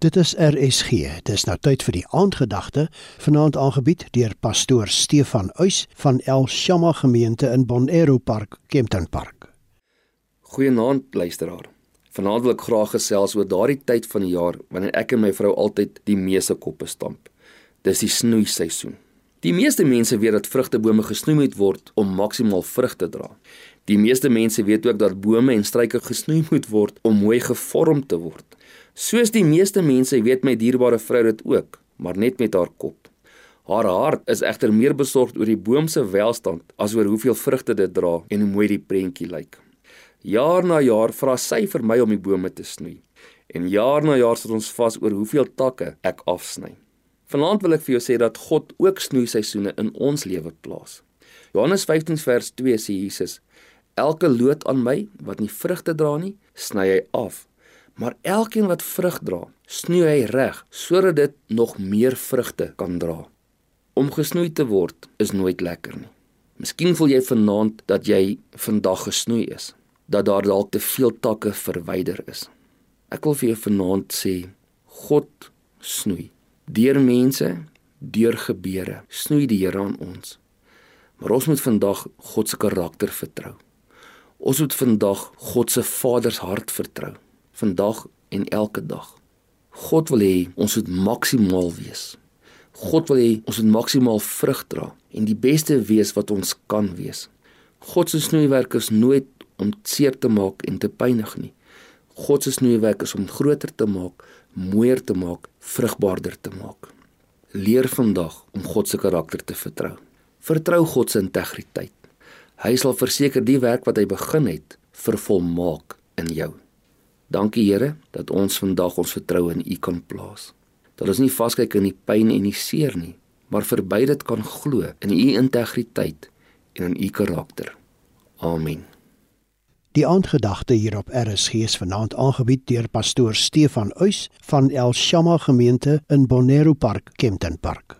Dit is RSG. Dis nou tyd vir die aandgedagte, vanaand aangebied deur pastoor Stefan Uys van El Shama gemeente in Bonero Park, Kempton Park. Goeienaand luisteraar. Vanaand wil ek graag gesels oor daardie tyd van die jaar wanneer ek en my vrou altyd die meeste koppe stamp. Dis die snoei seisoen. Die meeste mense weet dat vrugtebome gesnoei moet word om maksimaal vrug te dra. Die meeste mense weet ook dat bome en struike gesnoei moet word om mooi gevorm te word. Soos die meeste mense weet my dierbare vrou dit ook, maar net met haar kop. Haar hart is egter meer besorgd oor die boom se welstand as oor hoeveel vrugte dit dra en hoe mooi die prentjie lyk. Jaar na jaar vra sy vir my om die bome te snoei. En jaar na jaar sit ons vas oor hoeveel takke ek afsny. Vanaand wil ek vir jou sê dat God ook snoei seisoene in ons lewe plaas. Johannes 15 vers 2 sê Jesus: Elke loot aan my wat nie vrugte dra nie, sny hy af maar elkeen wat vrug dra, snoei hy reg sodat dit nog meer vrugte kan dra. Om gesnoei te word is nooit lekker nie. Miskien voel jy vanaand dat jy vandag gesnoei is, dat daar dalk te veel takke verwyder is. Ek wil vir jou vanaand sê, God snoei. Deur mense, deur gebeure, snoei die Here aan ons. Maar ons moet vandag God se karakter vertrou. Ons moet vandag God se Vader se hart vertrou vandag en elke dag. God wil hê ons moet maksimaal wees. God wil hê ons moet maksimaal vrug dra en die beste wees wat ons kan wees. God se snoeiwerk is nooit om seer te maak en te pynig nie. God se snoeiwerk is om groter te maak, mooier te maak, vrugbaarder te maak. Leer vandag om God se karakter te vertrou. Vertrou God se integriteit. Hy sal verseker die werk wat hy begin het, vervolmaak in jou. Dankie Here dat ons vandag ons vertroue in U kan plaas. Dat ons nie vaskyk in die pyn en die seer nie, maar verby dit kan glo in U integriteit en in U karakter. Amen. Die aandgedagte hier op RSG is vanaand aangebied deur pastoor Stefan Uys van El Shama gemeente in Bonero Park, Kempton Park.